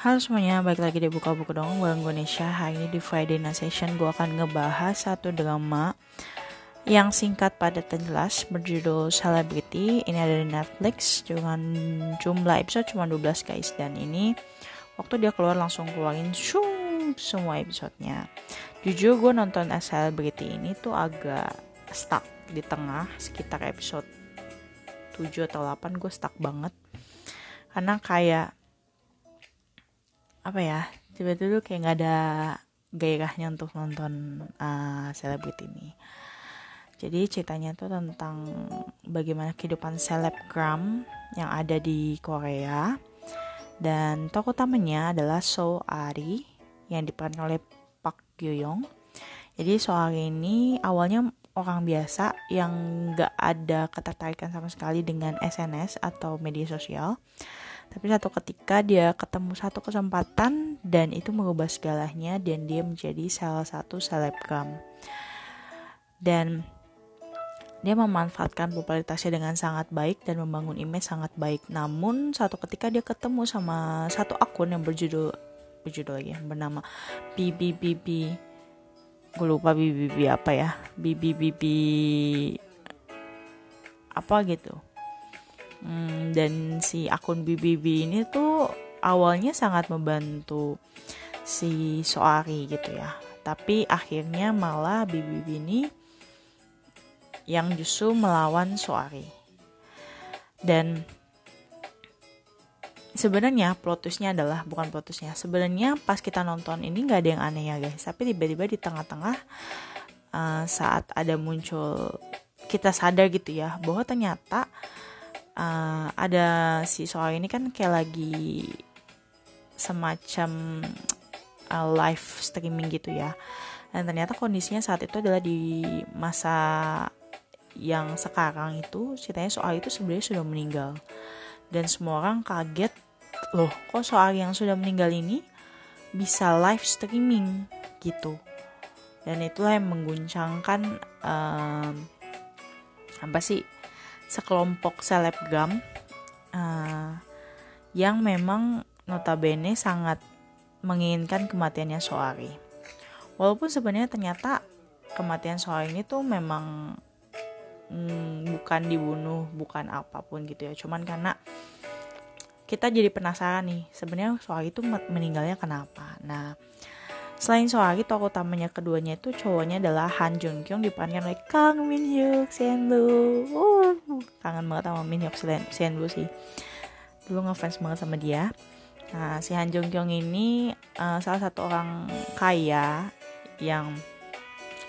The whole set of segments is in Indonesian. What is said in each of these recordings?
Halo semuanya, balik lagi di Buka Buku Dong gue Nesha Hari ini di Friday Night Session Gue akan ngebahas satu drama Yang singkat padat dan jelas Berjudul Celebrity. Ini ada di Netflix Dengan jumlah episode cuma 12 guys. Dan ini waktu dia keluar langsung keluarin shum, semua episodenya. Jujur gue nonton Celebrity ini tuh agak stuck di tengah Sekitar episode 7 atau 8 gue stuck banget. Karena kayak apa ya tiba-tiba kayak nggak ada gairahnya untuk nonton uh, selebriti ini. Jadi ceritanya tuh tentang bagaimana kehidupan selebgram yang ada di Korea. Dan tokoh utamanya adalah So Ari yang diperankan oleh Park Gyo Young jadi So Ari ini awalnya orang biasa yang nggak ada ketertarikan sama sekali dengan SNS atau media sosial tapi satu ketika dia ketemu satu kesempatan dan itu mengubah segalanya dan dia menjadi salah satu selebgram. Dan dia memanfaatkan popularitasnya dengan sangat baik dan membangun image sangat baik. Namun satu ketika dia ketemu sama satu akun yang berjudul berjudul lagi bernama BBBB gue lupa BBB apa ya BBBB apa gitu Hmm, dan si akun BBB ini tuh awalnya sangat membantu si Soari gitu ya. Tapi akhirnya malah BBB ini yang justru melawan Soari. Dan sebenarnya plot twistnya adalah bukan plot twistnya. Sebenarnya pas kita nonton ini nggak ada yang aneh ya guys. Tapi tiba-tiba di tengah-tengah uh, saat ada muncul kita sadar gitu ya bahwa ternyata ada si soal ini kan kayak lagi semacam uh, live streaming gitu ya. Dan ternyata kondisinya saat itu adalah di masa yang sekarang itu ceritanya soal itu sebenarnya sudah meninggal. Dan semua orang kaget loh kok soal yang sudah meninggal ini bisa live streaming? gitu. Dan itulah yang mengguncangkan um, apa sih sekelompok selebgram uh, yang memang notabene sangat menginginkan kematiannya Soari. Walaupun sebenarnya ternyata kematian Soari ini tuh memang hmm, bukan dibunuh, bukan apa pun gitu ya. Cuman karena kita jadi penasaran nih, sebenarnya Soari itu meninggalnya kenapa. Nah, Selain Soari, tokoh utamanya keduanya itu cowoknya adalah Han Jung Kyung diperankan oleh Kang Min Hyuk Senlu. Uh, kangen banget sama Min Hyuk Senlu sih. Dulu ngefans banget sama dia. Nah, si Han Jung Kyung ini uh, salah satu orang kaya yang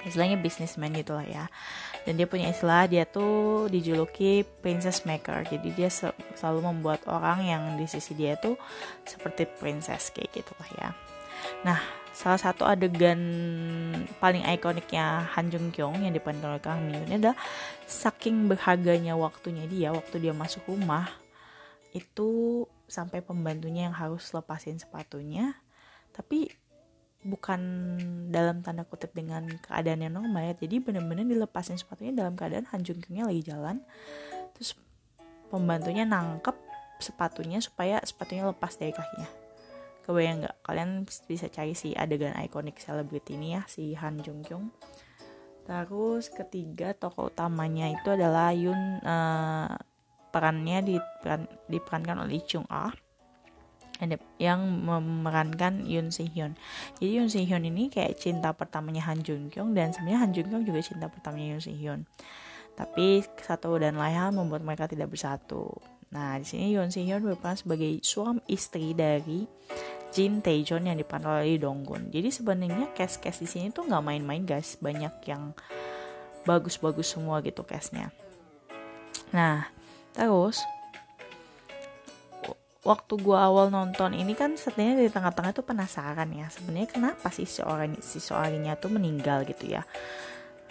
istilahnya businessman gitu lah ya. Dan dia punya istilah dia tuh dijuluki princess maker. Jadi dia selalu membuat orang yang di sisi dia tuh seperti princess kayak gitu lah ya. Nah, salah satu adegan paling ikoniknya Han Jung Kyung yang diperankan oleh Kang Min ini adalah saking berharganya waktunya dia waktu dia masuk rumah itu sampai pembantunya yang harus lepasin sepatunya. Tapi bukan dalam tanda kutip dengan keadaan yang normal ya. Jadi bener-bener dilepasin sepatunya dalam keadaan Han Jung Kyungnya lagi jalan. Terus pembantunya nangkep sepatunya supaya sepatunya lepas dari kakinya kebayang nggak kalian bisa cari si adegan ikonik selebriti ini ya si Han Jung Kyung terus ketiga tokoh utamanya itu adalah Yun uh, perannya diperan, diperankan oleh Chung Ah yang memerankan Yun Si Hyun. Jadi Yun Si Hyun ini kayak cinta pertamanya Han Jung Kyung dan sebenarnya Han Jung Kyung juga cinta pertamanya Yun Si Hyun. Tapi satu dan lain hal membuat mereka tidak bersatu. Nah, di sini Yoon Si Hyun berperan sebagai suami istri dari Jin Taejon yang diperan oleh Donggun. Jadi sebenarnya cast-cast di sini tuh nggak main-main guys, banyak yang bagus-bagus semua gitu castnya. Nah, terus waktu gua awal nonton ini kan sebenarnya di tengah-tengah tuh penasaran ya sebenarnya kenapa sih seorang si seorangnya tuh meninggal gitu ya.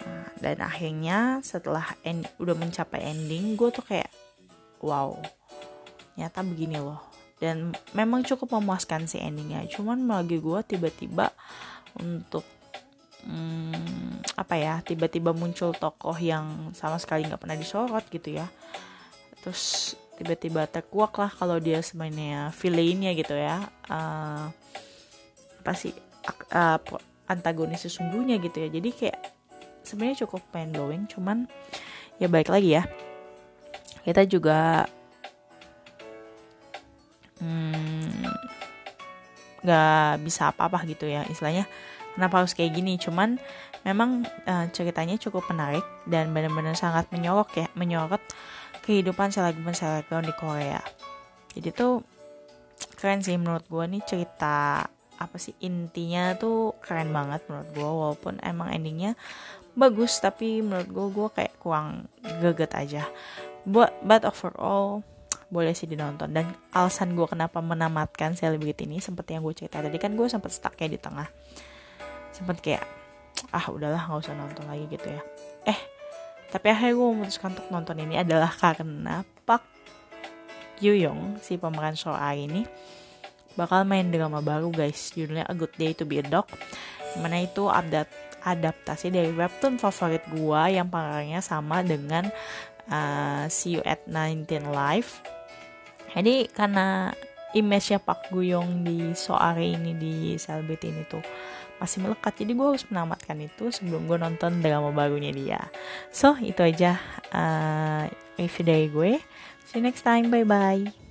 Nah, dan akhirnya setelah end, udah mencapai ending, gue tuh kayak wow nyata begini loh dan memang cukup memuaskan si endingnya. Cuman bagi gue tiba-tiba untuk hmm, apa ya tiba-tiba muncul tokoh yang sama sekali nggak pernah disorot gitu ya. Terus tiba-tiba terkuak lah kalau dia sebenarnya villainnya gitu ya. Uh, apa sih uh, antagonis sesungguhnya gitu ya. Jadi kayak sebenarnya cukup mind blowing cuman ya baik lagi ya. Kita juga nggak bisa apa-apa gitu ya istilahnya. Kenapa harus kayak gini? Cuman memang uh, ceritanya cukup menarik dan benar-benar sangat menyorok ya menyorot kehidupan selebgram selebgram di Korea. Jadi tuh keren sih menurut gue nih cerita apa sih intinya tuh keren banget menurut gue walaupun emang endingnya bagus tapi menurut gue gue kayak kurang geget aja. But, but overall boleh sih dinonton. Dan alasan gue kenapa menamatkan selebriti ini seperti yang gue cerita tadi kan gue sempet stuck kayak di tengah. Sempet kayak ah udahlah nggak usah nonton lagi gitu ya. Eh tapi akhirnya gue memutuskan untuk nonton ini adalah karena Pak Yuyong si pemeran Soa ini bakal main drama baru guys. Judulnya A Good Day to Be a Dog. Mana itu update adaptasi dari webtoon favorit gua yang pengarangnya sama dengan uh, See You at 19 Live. Jadi karena image-nya Pak Guyong di Soare ini di Celebrity ini tuh masih melekat jadi gue harus menamatkan itu sebelum gue nonton drama barunya dia. So itu aja uh, review dari gue. See you next time. Bye bye